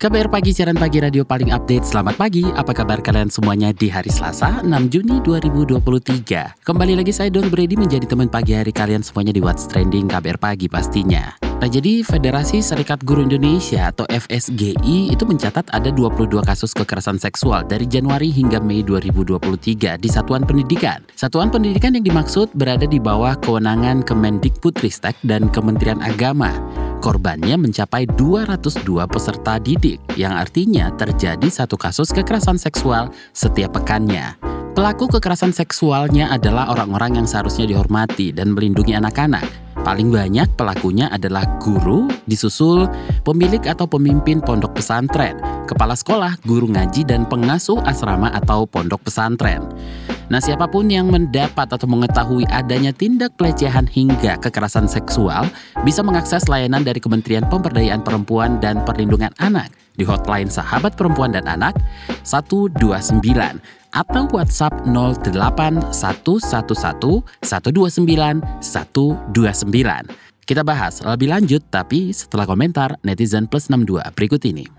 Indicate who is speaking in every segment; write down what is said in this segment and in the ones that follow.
Speaker 1: KBR Pagi, siaran pagi radio paling update. Selamat pagi, apa kabar kalian semuanya di hari Selasa, 6 Juni 2023. Kembali lagi saya Don Brady menjadi teman pagi hari kalian semuanya di What's Trending KBR Pagi pastinya. Nah jadi Federasi Serikat Guru Indonesia atau FSGI itu mencatat ada 22 kasus kekerasan seksual dari Januari hingga Mei 2023 di satuan pendidikan. Satuan pendidikan yang dimaksud berada di bawah kewenangan Kemendikbudristek dan Kementerian Agama. Korbannya mencapai 202 peserta didik, yang artinya terjadi satu kasus kekerasan seksual setiap pekannya. Pelaku kekerasan seksualnya adalah orang-orang yang seharusnya dihormati dan melindungi anak-anak. Paling banyak pelakunya adalah guru, disusul pemilik atau pemimpin pondok pesantren, kepala sekolah, guru ngaji, dan pengasuh asrama atau pondok pesantren. Nah, siapa pun yang mendapat atau mengetahui adanya tindak pelecehan hingga kekerasan seksual bisa mengakses layanan dari Kementerian Pemberdayaan Perempuan dan Perlindungan Anak di hotline Sahabat Perempuan dan Anak 129 atau WhatsApp 08111 129 129. Kita bahas lebih lanjut tapi setelah komentar netizen plus 62 berikut ini.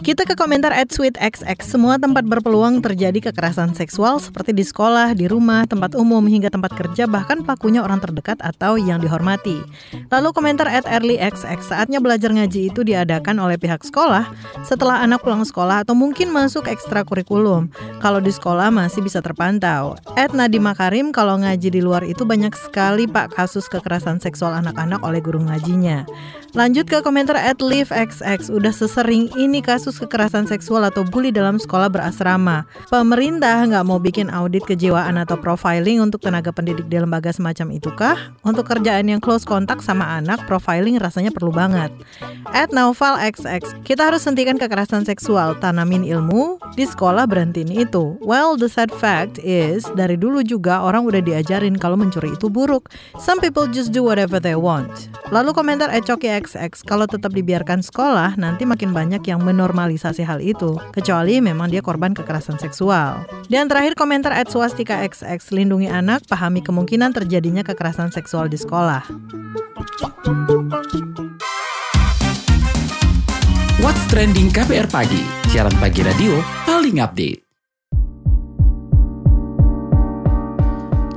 Speaker 2: Kita ke komentar at sweetxx. Semua tempat berpeluang terjadi kekerasan seksual seperti di sekolah, di rumah, tempat umum, hingga tempat kerja, bahkan pelakunya orang terdekat atau yang dihormati. Lalu komentar at earlyxx. Saatnya belajar ngaji itu diadakan oleh pihak sekolah setelah anak pulang sekolah atau mungkin masuk ekstrakurikulum. Kalau di sekolah masih bisa terpantau. At Nadima Karim, kalau ngaji di luar itu banyak sekali pak kasus kekerasan seksual anak-anak oleh guru ngajinya. Lanjut ke komentar at. Udah sesering ini kasus kekerasan seksual atau bully dalam sekolah berasrama. Pemerintah nggak mau bikin audit kejiwaan atau profiling untuk tenaga pendidik di lembaga semacam itu kah? Untuk kerjaan yang close kontak sama anak, profiling rasanya perlu banget. At Naufal XX, kita harus hentikan kekerasan seksual, tanamin ilmu, di sekolah berhentiin itu. Well, the sad fact is, dari dulu juga orang udah diajarin kalau mencuri itu buruk. Some people just do whatever they want. Lalu komentar Ecoki XX, kalau tetap dibiarkan sekolah, nanti makin banyak yang menormalisasi hal itu, kecuali memang dia korban kekerasan seksual. Dan terakhir komentar at swastika XX, lindungi anak, pahami kemungkinan terjadinya kekerasan seksual di sekolah.
Speaker 1: What's Trending KBR Pagi, siaran pagi radio paling update.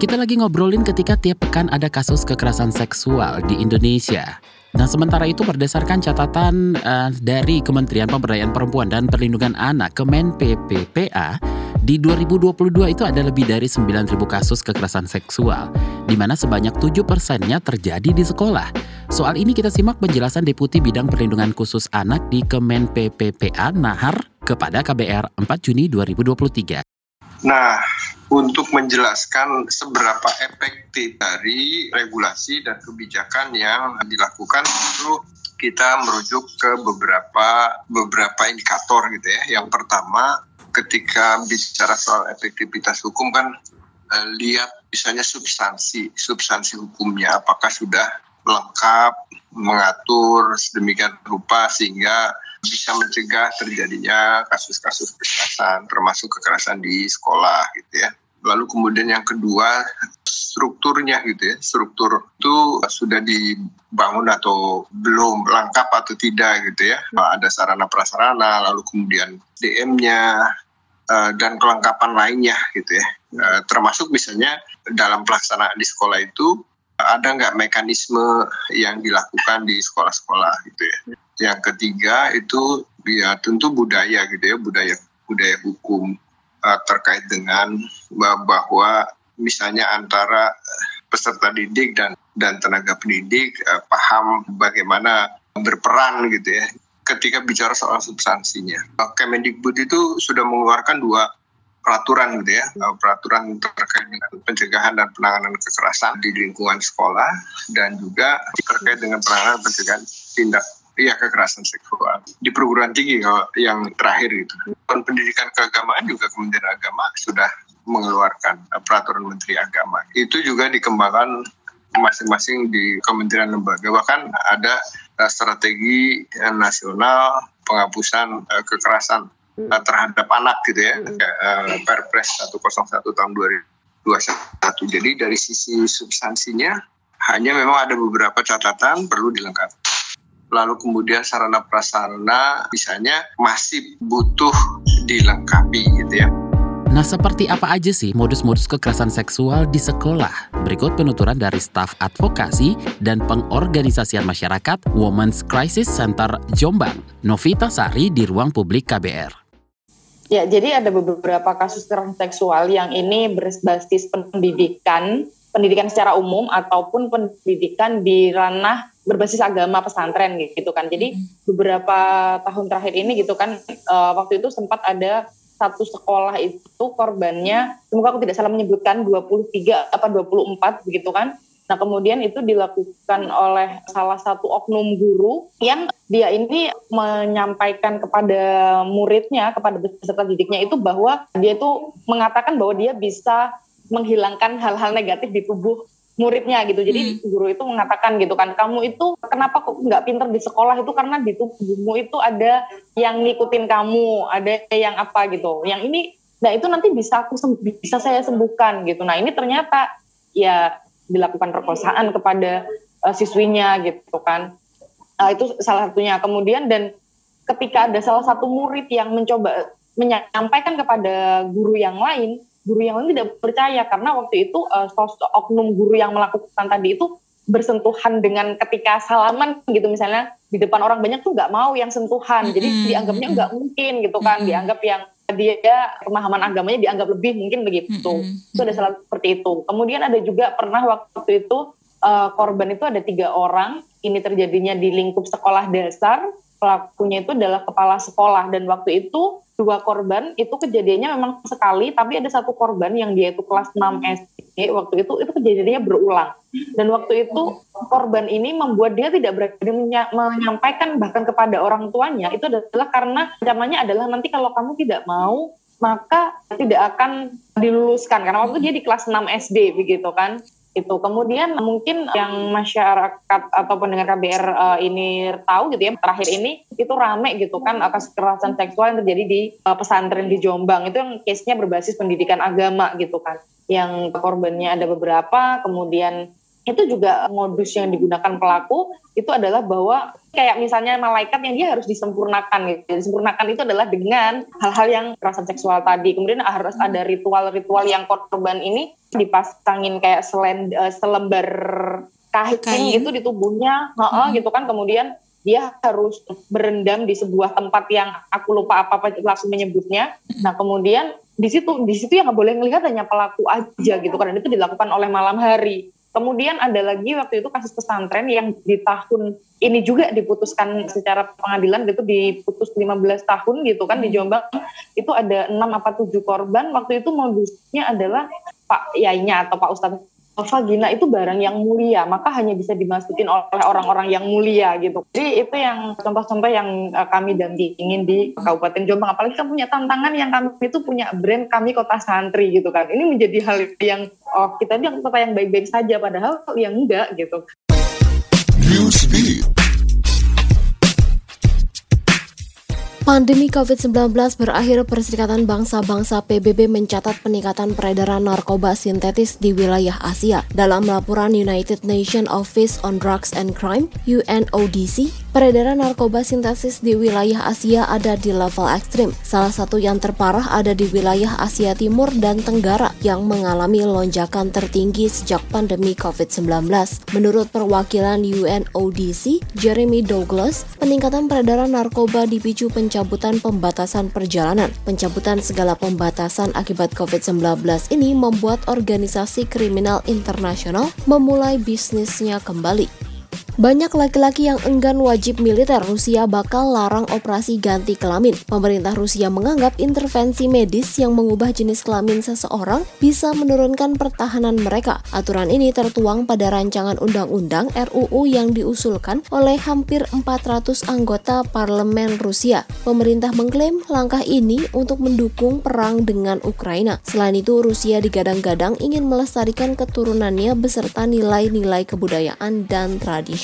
Speaker 1: Kita lagi ngobrolin ketika tiap pekan ada kasus kekerasan seksual di Indonesia. Nah, sementara itu berdasarkan catatan uh, dari Kementerian Pemberdayaan Perempuan dan Perlindungan Anak Kemen PPPA, di 2022 itu ada lebih dari 9.000 kasus kekerasan seksual, di mana sebanyak 7 persennya terjadi di sekolah. Soal ini kita simak penjelasan Deputi Bidang Perlindungan Khusus Anak di Kemen PPPA Nahar kepada KBR 4 Juni 2023.
Speaker 3: Nah, untuk menjelaskan seberapa efektif dari regulasi dan kebijakan yang dilakukan itu kita merujuk ke beberapa beberapa indikator gitu ya. Yang pertama, ketika bicara soal efektivitas hukum kan eh, lihat misalnya substansi substansi hukumnya apakah sudah lengkap mengatur sedemikian rupa sehingga bisa mencegah terjadinya kasus-kasus kekerasan termasuk kekerasan di sekolah gitu ya. Lalu kemudian yang kedua strukturnya gitu ya. Struktur itu sudah dibangun atau belum lengkap atau tidak gitu ya. Ada sarana prasarana, lalu kemudian DM-nya eh, dan kelengkapan lainnya gitu ya. Eh, termasuk misalnya dalam pelaksanaan di sekolah itu ada nggak mekanisme yang dilakukan di sekolah-sekolah gitu ya. Yang ketiga itu ya tentu budaya gitu ya, budaya budaya hukum terkait dengan bahwa misalnya antara peserta didik dan dan tenaga pendidik uh, paham bagaimana berperan gitu ya ketika bicara soal substansinya. Kemendikbud itu sudah mengeluarkan dua peraturan gitu ya, peraturan terkait dengan pencegahan dan penanganan kekerasan di lingkungan sekolah dan juga terkait dengan penanganan pencegahan tindak Iya kekerasan seksual di perguruan tinggi kalau yang terakhir itu. Dan pendidikan keagamaan juga Kementerian Agama sudah mengeluarkan peraturan Menteri Agama. Itu juga dikembangkan masing-masing di kementerian lembaga. Bahkan ada strategi nasional penghapusan kekerasan terhadap anak gitu ya, hmm. Perpres 101 tahun 2021. Jadi dari sisi substansinya hanya memang ada beberapa catatan perlu dilengkapi lalu kemudian sarana prasarana misalnya masih butuh dilengkapi gitu ya.
Speaker 1: Nah, seperti apa aja sih modus-modus kekerasan seksual di sekolah? Berikut penuturan dari staf advokasi dan pengorganisasian masyarakat Women's Crisis Center Jombang, Novita Sari di ruang publik KBR.
Speaker 4: Ya, jadi ada beberapa kasus kekerasan seksual yang ini berbasis pendidikan, pendidikan secara umum ataupun pendidikan di ranah berbasis agama pesantren gitu kan. Jadi hmm. beberapa tahun terakhir ini gitu kan uh, waktu itu sempat ada satu sekolah itu korbannya semoga aku tidak salah menyebutkan 23 apa 24 begitu kan. Nah, kemudian itu dilakukan oleh salah satu oknum guru yang dia ini menyampaikan kepada muridnya, kepada peserta didiknya itu bahwa dia itu mengatakan bahwa dia bisa menghilangkan hal-hal negatif di tubuh muridnya gitu. Jadi hmm. guru itu mengatakan gitu kan, kamu itu kenapa kok nggak pinter di sekolah itu karena di tubuhmu itu ada yang ngikutin kamu, ada yang apa gitu. Yang ini, nah itu nanti bisa aku bisa saya sembuhkan gitu. Nah ini ternyata ya dilakukan perkosaan kepada uh, siswinya gitu kan. Nah, itu salah satunya. Kemudian dan ketika ada salah satu murid yang mencoba menyampaikan kepada guru yang lain, guru yang lain tidak percaya. Karena waktu itu uh, sosok oknum guru yang melakukan tadi itu bersentuhan dengan ketika salaman gitu misalnya di depan orang banyak tuh nggak mau yang sentuhan. Jadi mm-hmm. dianggapnya nggak mungkin gitu kan. Mm-hmm. dianggap yang dia pemahaman agamanya dianggap lebih mungkin begitu. Mm-hmm. itu ada salah seperti itu. Kemudian ada juga pernah waktu itu uh, korban itu ada tiga orang. Ini terjadinya di lingkup sekolah dasar pelakunya itu adalah kepala sekolah. Dan waktu itu dua korban itu kejadiannya memang sekali tapi ada satu korban yang dia itu kelas 6 SD waktu itu itu kejadiannya berulang. Dan waktu itu korban ini membuat dia tidak berani menyampaikan bahkan kepada orang tuanya. Itu adalah karena ancamannya adalah nanti kalau kamu tidak mau maka tidak akan diluluskan. Karena waktu itu dia di kelas 6 SD begitu kan itu kemudian mungkin yang masyarakat atau pendengar KBR uh, eh, ini tahu gitu ya terakhir ini itu rame gitu kan atas kekerasan seksual yang terjadi di uh, pesantren di Jombang. Itu yang case-nya berbasis pendidikan agama gitu kan. Yang korbannya ada beberapa kemudian itu juga modus yang digunakan pelaku itu adalah bahwa kayak misalnya malaikat yang dia harus disempurnakan gitu. Disempurnakan itu adalah dengan hal-hal yang kekerasan seksual tadi. Kemudian harus ada ritual-ritual yang korban ini dipasangin kayak selen, uh, selembar kain, kain gitu di tubuhnya, hmm. gitu kan. Kemudian dia harus berendam di sebuah tempat yang aku lupa apa apa langsung menyebutnya. Nah kemudian di situ di situ yang nggak boleh melihat hanya pelaku aja gitu kan. Dan itu dilakukan oleh malam hari. Kemudian ada lagi waktu itu kasus pesantren yang di tahun ini juga diputuskan secara pengadilan gitu diputus 15 tahun gitu kan di hmm. Jombang itu ada 6 apa 7 korban waktu itu modusnya adalah Pak Yainya atau Pak Ustadz vagina itu barang yang mulia, maka hanya bisa dimasukin oleh orang-orang yang mulia gitu. Jadi itu yang contoh-contoh yang uh, kami dampingin di Kabupaten Jombang. Apalagi kan punya tantangan yang kami itu punya brand kami kota santri gitu kan. Ini menjadi hal yang oh kita ini kota yang baik-baik saja, padahal yang enggak gitu.
Speaker 5: Pandemi COVID-19 berakhir Perserikatan Bangsa-Bangsa PBB mencatat peningkatan peredaran narkoba sintetis di wilayah Asia. Dalam laporan United Nations Office on Drugs and Crime (UNODC), peredaran narkoba sintetis di wilayah Asia ada di level ekstrim. Salah satu yang terparah ada di wilayah Asia Timur dan Tenggara yang mengalami lonjakan tertinggi sejak pandemi COVID-19. Menurut perwakilan UNODC, Jeremy Douglas, peningkatan peredaran narkoba dipicu pen pencabutan pembatasan perjalanan. Pencabutan segala pembatasan akibat COVID-19 ini membuat organisasi kriminal internasional memulai bisnisnya kembali. Banyak laki-laki yang enggan wajib militer Rusia bakal larang operasi ganti kelamin. Pemerintah Rusia menganggap intervensi medis yang mengubah jenis kelamin seseorang bisa menurunkan pertahanan mereka. Aturan ini tertuang pada rancangan undang-undang RUU yang diusulkan oleh hampir 400 anggota parlemen Rusia. Pemerintah mengklaim langkah ini untuk mendukung perang dengan Ukraina. Selain itu, Rusia digadang-gadang ingin melestarikan keturunannya beserta nilai-nilai kebudayaan dan tradisional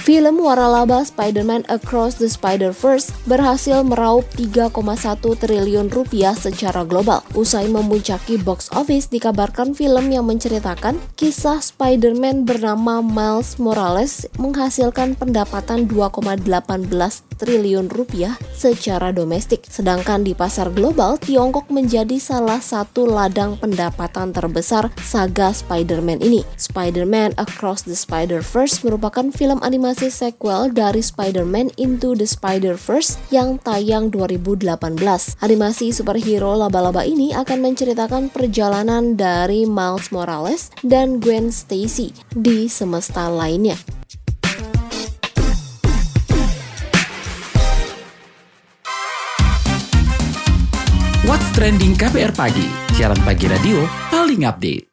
Speaker 5: Film waralaba Spider-Man Across the Spider-Verse berhasil meraup 3,1 triliun rupiah secara global. Usai memuncaki box office, dikabarkan film yang menceritakan kisah Spider-Man bernama Miles Morales menghasilkan pendapatan 2,18 triliun rupiah secara domestik. Sedangkan di pasar global, Tiongkok menjadi salah satu ladang pendapatan terbesar saga Spider-Man ini. Spider-Man Across the Spider-Verse merupakan film animasi sequel dari Spider-Man Into the Spider-Verse yang tayang 2018. Animasi superhero laba-laba ini akan menceritakan perjalanan dari Miles Morales dan Gwen Stacy di semesta lainnya.
Speaker 1: What's Trending KPR Pagi, siaran pagi radio paling update.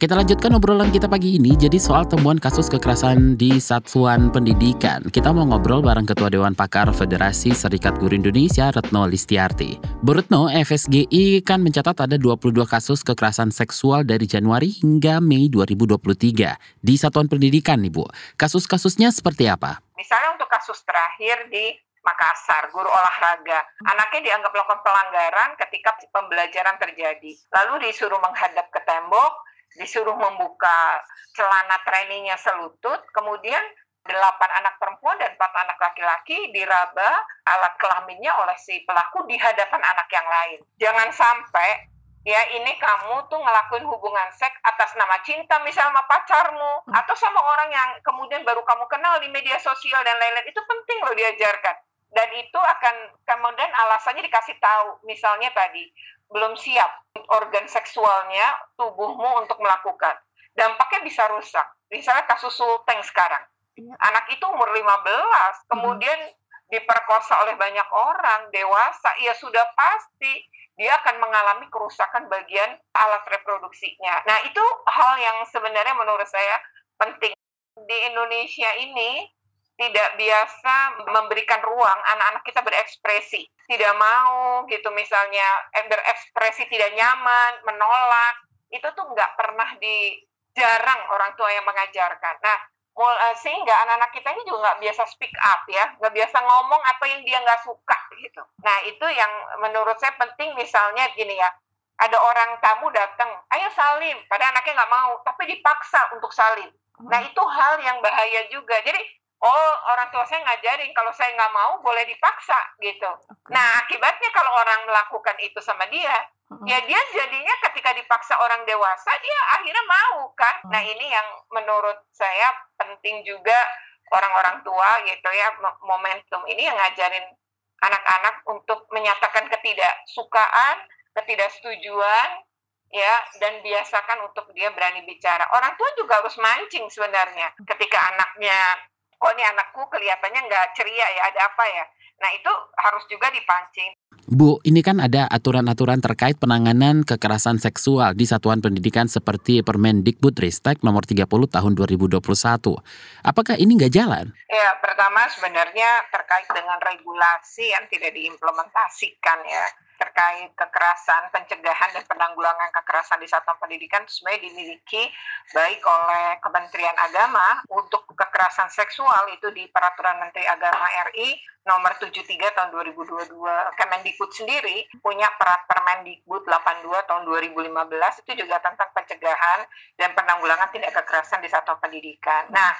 Speaker 1: Kita lanjutkan obrolan kita pagi ini. Jadi soal temuan kasus kekerasan di satuan pendidikan. Kita mau ngobrol bareng Ketua Dewan Pakar Federasi Serikat Guru Indonesia, Retno Listiarti. Bu Retno, FSGI kan mencatat ada 22 kasus kekerasan seksual dari Januari hingga Mei 2023 di satuan pendidikan, Ibu. Kasus-kasusnya seperti apa?
Speaker 6: Misalnya untuk kasus terakhir di Makassar, guru olahraga. Anaknya dianggap melakukan pelanggaran ketika pembelajaran terjadi. Lalu disuruh menghadap ke tembok, disuruh membuka celana trainingnya selutut, kemudian delapan anak perempuan dan empat anak laki-laki diraba alat kelaminnya oleh si pelaku di hadapan anak yang lain. Jangan sampai ya ini kamu tuh ngelakuin hubungan seks atas nama cinta misalnya sama pacarmu atau sama orang yang kemudian baru kamu kenal di media sosial dan lain-lain itu penting loh diajarkan dan itu akan kemudian alasannya dikasih tahu misalnya tadi belum siap organ seksualnya tubuhmu untuk melakukan. Dampaknya bisa rusak. Misalnya kasus sulteng sekarang. Iya. Anak itu umur 15, kemudian diperkosa oleh banyak orang, dewasa, ya sudah pasti dia akan mengalami kerusakan bagian alat reproduksinya. Nah, itu hal yang sebenarnya menurut saya penting. Di Indonesia ini tidak biasa memberikan ruang anak-anak kita berekspresi. Tidak mau gitu misalnya eh, berekspresi tidak nyaman, menolak. Itu tuh nggak pernah di jarang orang tua yang mengajarkan. Nah, eh, sehingga anak-anak kita ini juga nggak biasa speak up ya, nggak biasa ngomong apa yang dia nggak suka gitu. Nah itu yang menurut saya penting misalnya gini ya, ada orang tamu datang, ayo salim, pada anaknya nggak mau, tapi dipaksa untuk salim. Nah itu hal yang bahaya juga. Jadi oh orang tua saya ngajarin kalau saya nggak mau boleh dipaksa gitu. Okay. Nah akibatnya kalau orang melakukan itu sama dia, uh-huh. ya dia jadinya ketika dipaksa orang dewasa dia akhirnya mau kan. Uh-huh. Nah ini yang menurut saya penting juga orang-orang tua gitu ya momentum ini yang ngajarin anak-anak untuk menyatakan ketidaksukaan, ketidaksetujuan ya dan biasakan untuk dia berani bicara. Orang tua juga harus mancing sebenarnya ketika anaknya kok ini anakku kelihatannya nggak ceria ya, ada apa ya? Nah itu harus juga dipancing.
Speaker 1: Bu, ini kan ada aturan-aturan terkait penanganan kekerasan seksual di satuan pendidikan seperti Permendikbudristek nomor 30 tahun 2021. Apakah ini nggak jalan?
Speaker 6: Ya, pertama sebenarnya terkait dengan regulasi yang tidak diimplementasikan ya terkait kekerasan, pencegahan dan penanggulangan kekerasan di satuan pendidikan sebenarnya dimiliki baik oleh Kementerian Agama untuk kekerasan seksual itu di Peraturan Menteri Agama RI nomor 73 tahun 2022 Kemendikbud sendiri punya perat Permendikbud 82 tahun 2015 itu juga tentang pencegahan dan penanggulangan tindak kekerasan di satuan pendidikan. Nah,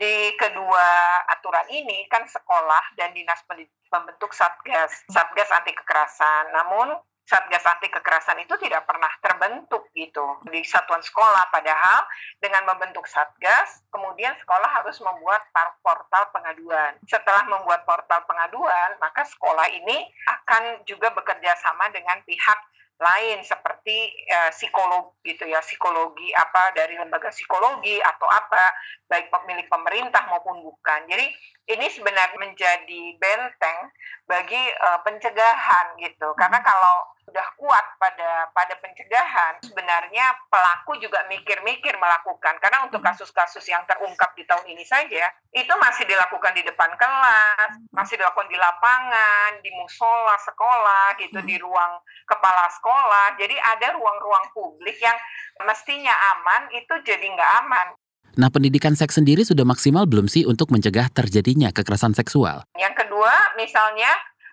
Speaker 6: di kedua aturan ini kan sekolah dan dinas pendidikan membentuk satgas, satgas anti kekerasan. Namun Satgas anti kekerasan itu tidak pernah terbentuk gitu di satuan sekolah. Padahal dengan membentuk Satgas, kemudian sekolah harus membuat portal pengaduan. Setelah membuat portal pengaduan, maka sekolah ini akan juga bekerja sama dengan pihak lain seperti uh, psikolog gitu ya psikologi apa dari lembaga psikologi atau apa baik pemilik pemerintah maupun bukan. Jadi ini sebenarnya menjadi benteng bagi uh, pencegahan gitu. Karena kalau sudah kuat pada pada pencegahan sebenarnya pelaku juga mikir-mikir melakukan. Karena untuk kasus-kasus yang terungkap di tahun ini saja itu masih dilakukan di depan kelas masih dilakukan di lapangan di musola sekolah gitu di ruang kepala sekolah. Jadi ada ruang-ruang publik yang mestinya aman itu jadi nggak aman.
Speaker 1: Nah, pendidikan seks sendiri sudah maksimal belum sih untuk mencegah terjadinya kekerasan seksual?
Speaker 6: Yang kedua, misalnya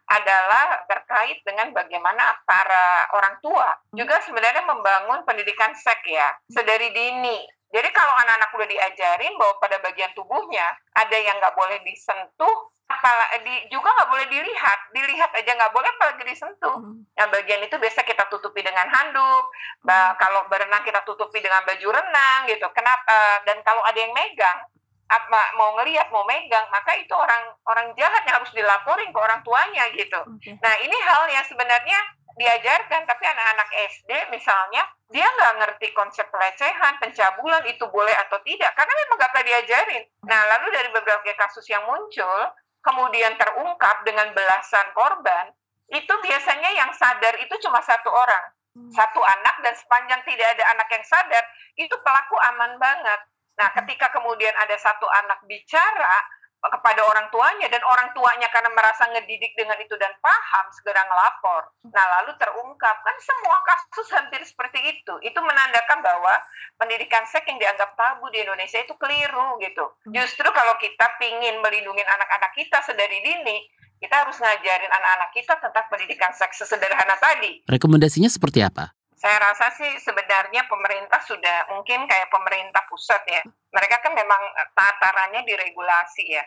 Speaker 6: adalah terkait dengan bagaimana para orang tua juga sebenarnya membangun pendidikan seks ya sedari dini. Jadi kalau anak-anak udah diajarin bahwa pada bagian tubuhnya ada yang nggak boleh disentuh, apalagi juga nggak boleh dilihat, dilihat aja nggak boleh apalagi disentuh. Nah bagian itu biasa kita tutupi dengan handuk, bah, kalau berenang kita tutupi dengan baju renang gitu. Kenapa? Dan kalau ada yang megang, apa mau ngelihat mau megang maka itu orang orang jahat yang harus dilaporin ke orang tuanya gitu. Okay. Nah ini hal yang sebenarnya diajarkan tapi anak-anak SD misalnya dia nggak ngerti konsep pelecehan pencabulan itu boleh atau tidak karena memang nggak pernah diajarin. Nah lalu dari beberapa kasus yang muncul kemudian terungkap dengan belasan korban itu biasanya yang sadar itu cuma satu orang satu anak dan sepanjang tidak ada anak yang sadar itu pelaku aman banget Nah, ketika kemudian ada satu anak bicara kepada orang tuanya dan orang tuanya karena merasa ngedidik dengan itu dan paham segera ngelapor. Nah, lalu terungkap kan semua kasus hampir seperti itu. Itu menandakan bahwa pendidikan seks yang dianggap tabu di Indonesia itu keliru gitu. Justru kalau kita pingin melindungi anak-anak kita sedari dini, kita harus ngajarin anak-anak kita tentang pendidikan seks sesederhana tadi.
Speaker 1: Rekomendasinya seperti apa?
Speaker 6: Saya rasa sih sebenarnya pemerintah sudah mungkin kayak pemerintah pusat ya. Mereka kan memang tatarannya diregulasi ya.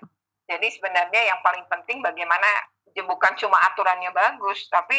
Speaker 6: Jadi sebenarnya yang paling penting bagaimana bukan cuma aturannya bagus, tapi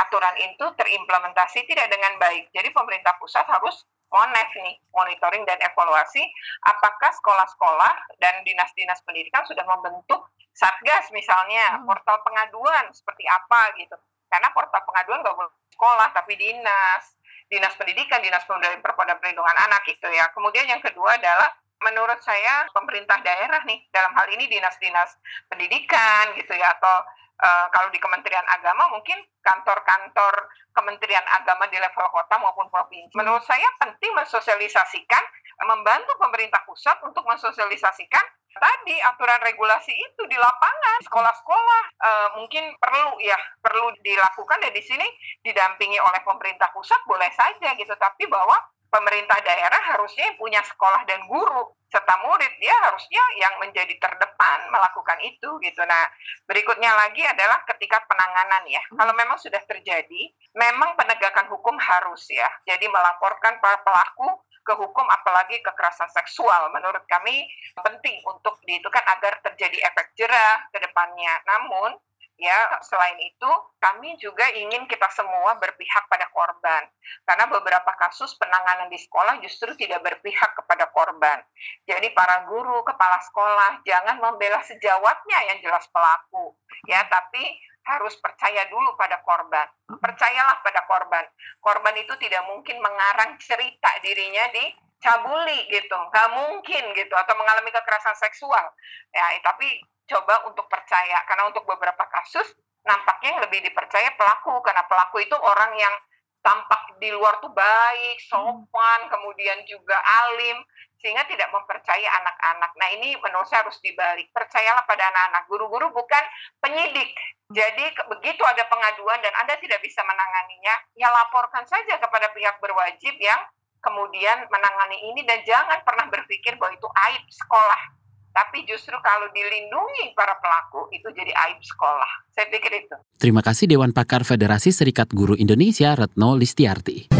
Speaker 6: aturan itu terimplementasi tidak dengan baik. Jadi pemerintah pusat harus monef nih, monitoring dan evaluasi apakah sekolah-sekolah dan dinas-dinas pendidikan sudah membentuk satgas misalnya, hmm. portal pengaduan seperti apa gitu. Karena portal pengaduan nggak boleh sekolah, tapi dinas, dinas pendidikan, dinas pendidikan perlindungan anak gitu ya. Kemudian yang kedua adalah menurut saya pemerintah daerah nih dalam hal ini dinas-dinas pendidikan gitu ya atau uh, kalau di Kementerian Agama mungkin kantor-kantor Kementerian Agama di level kota maupun provinsi. Menurut saya penting mensosialisasikan, membantu pemerintah pusat untuk mensosialisasikan tadi aturan regulasi itu di lapangan sekolah-sekolah uh, mungkin perlu ya perlu dilakukan dan di sini didampingi oleh pemerintah pusat boleh saja gitu tapi bahwa pemerintah daerah harusnya punya sekolah dan guru serta murid ya harusnya yang menjadi terdepan melakukan itu gitu. Nah, berikutnya lagi adalah ketika penanganan ya. Kalau memang sudah terjadi, memang penegakan hukum harus ya. Jadi melaporkan para pelaku ke hukum apalagi kekerasan seksual. Menurut kami penting untuk itu kan agar terjadi efek jerah ke depannya. Namun ya selain itu kami juga ingin kita semua berpihak pada korban. Karena beberapa kasus penanganan di sekolah justru tidak berpihak kepada korban. Jadi para guru kepala sekolah jangan membela sejawatnya yang jelas pelaku. Ya tapi harus percaya dulu pada korban. Percayalah pada korban. Korban itu tidak mungkin mengarang cerita dirinya di cabuli gitu, nggak mungkin gitu, atau mengalami kekerasan seksual. Ya, tapi coba untuk percaya, karena untuk beberapa kasus nampaknya yang lebih dipercaya pelaku, karena pelaku itu orang yang tampak di luar tuh baik, sopan, kemudian juga alim, sehingga tidak mempercaya anak-anak. Nah ini menurut saya harus dibalik. Percayalah pada anak-anak. Guru-guru bukan penyidik. Jadi begitu ada pengaduan dan Anda tidak bisa menanganinya, ya laporkan saja kepada pihak berwajib yang kemudian menangani ini dan jangan pernah berpikir bahwa itu aib sekolah. Tapi justru kalau dilindungi para pelaku itu jadi aib sekolah. Saya pikir itu.
Speaker 1: Terima kasih Dewan Pakar Federasi Serikat Guru Indonesia Retno Listiarti.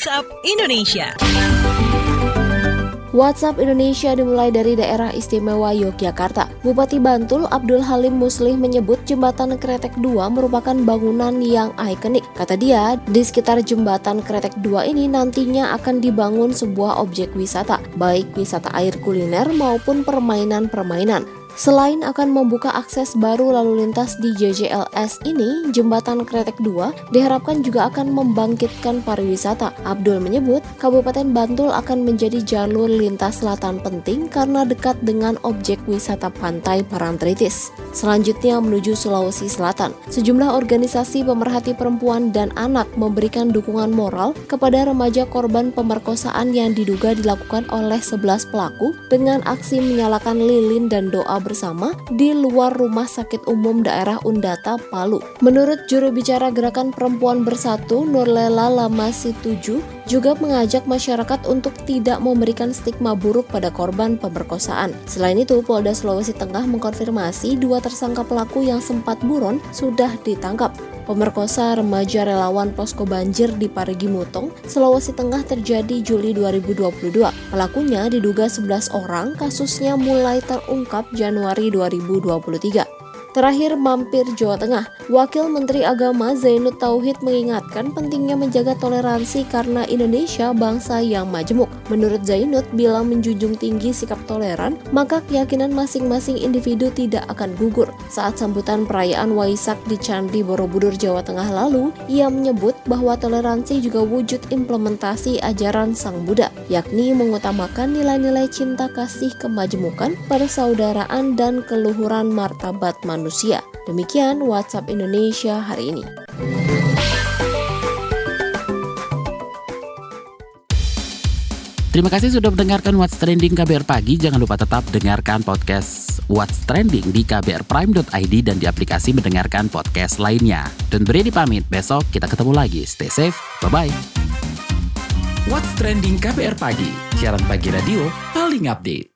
Speaker 7: WhatsApp Indonesia.
Speaker 5: WhatsApp Indonesia dimulai dari daerah istimewa Yogyakarta. Bupati Bantul Abdul Halim Muslih menyebut jembatan Kretek 2 merupakan bangunan yang ikonik. Kata dia, di sekitar jembatan Kretek 2 ini nantinya akan dibangun sebuah objek wisata, baik wisata air kuliner maupun permainan-permainan. Selain akan membuka akses baru lalu lintas di JJLS ini, jembatan Kretek 2 diharapkan juga akan membangkitkan pariwisata. Abdul menyebut, Kabupaten Bantul akan menjadi jalur lintas selatan penting karena dekat dengan objek wisata pantai Parantritis. Selanjutnya menuju Sulawesi Selatan. Sejumlah organisasi pemerhati perempuan dan anak memberikan dukungan moral kepada remaja korban pemerkosaan yang diduga dilakukan oleh 11 pelaku dengan aksi menyalakan lilin dan doa bersama di luar Rumah Sakit Umum Daerah Undata, Palu. Menurut juru bicara Gerakan Perempuan Bersatu, Nurlela Lamasi 7, juga mengajak masyarakat untuk tidak memberikan stigma buruk pada korban pemerkosaan. Selain itu, Polda Sulawesi Tengah mengkonfirmasi dua tersangka pelaku yang sempat buron sudah ditangkap. Pemerkosa remaja relawan posko banjir di Parigi Mutong, Sulawesi Tengah terjadi Juli 2022. Pelakunya diduga 11 orang, kasusnya mulai terungkap Januari 2023. Terakhir mampir Jawa Tengah, Wakil Menteri Agama Zainud Tauhid mengingatkan pentingnya menjaga toleransi karena Indonesia bangsa yang majemuk. Menurut Zainud, bila menjunjung tinggi sikap toleran, maka keyakinan masing-masing individu tidak akan gugur. Saat sambutan perayaan Waisak di Candi Borobudur, Jawa Tengah lalu, ia menyebut bahwa toleransi juga wujud implementasi ajaran Sang Buddha, yakni mengutamakan nilai-nilai cinta kasih kemajemukan, persaudaraan, dan keluhuran martabat manusia manusia. Demikian WhatsApp Indonesia hari ini.
Speaker 1: Terima kasih sudah mendengarkan What's Trending KBR Pagi. Jangan lupa tetap dengarkan podcast What's Trending di kbrprime.id dan di aplikasi mendengarkan podcast lainnya. Dan beri pamit, besok kita ketemu lagi. Stay safe, bye-bye. What's Trending KBR Pagi, siaran pagi radio paling update.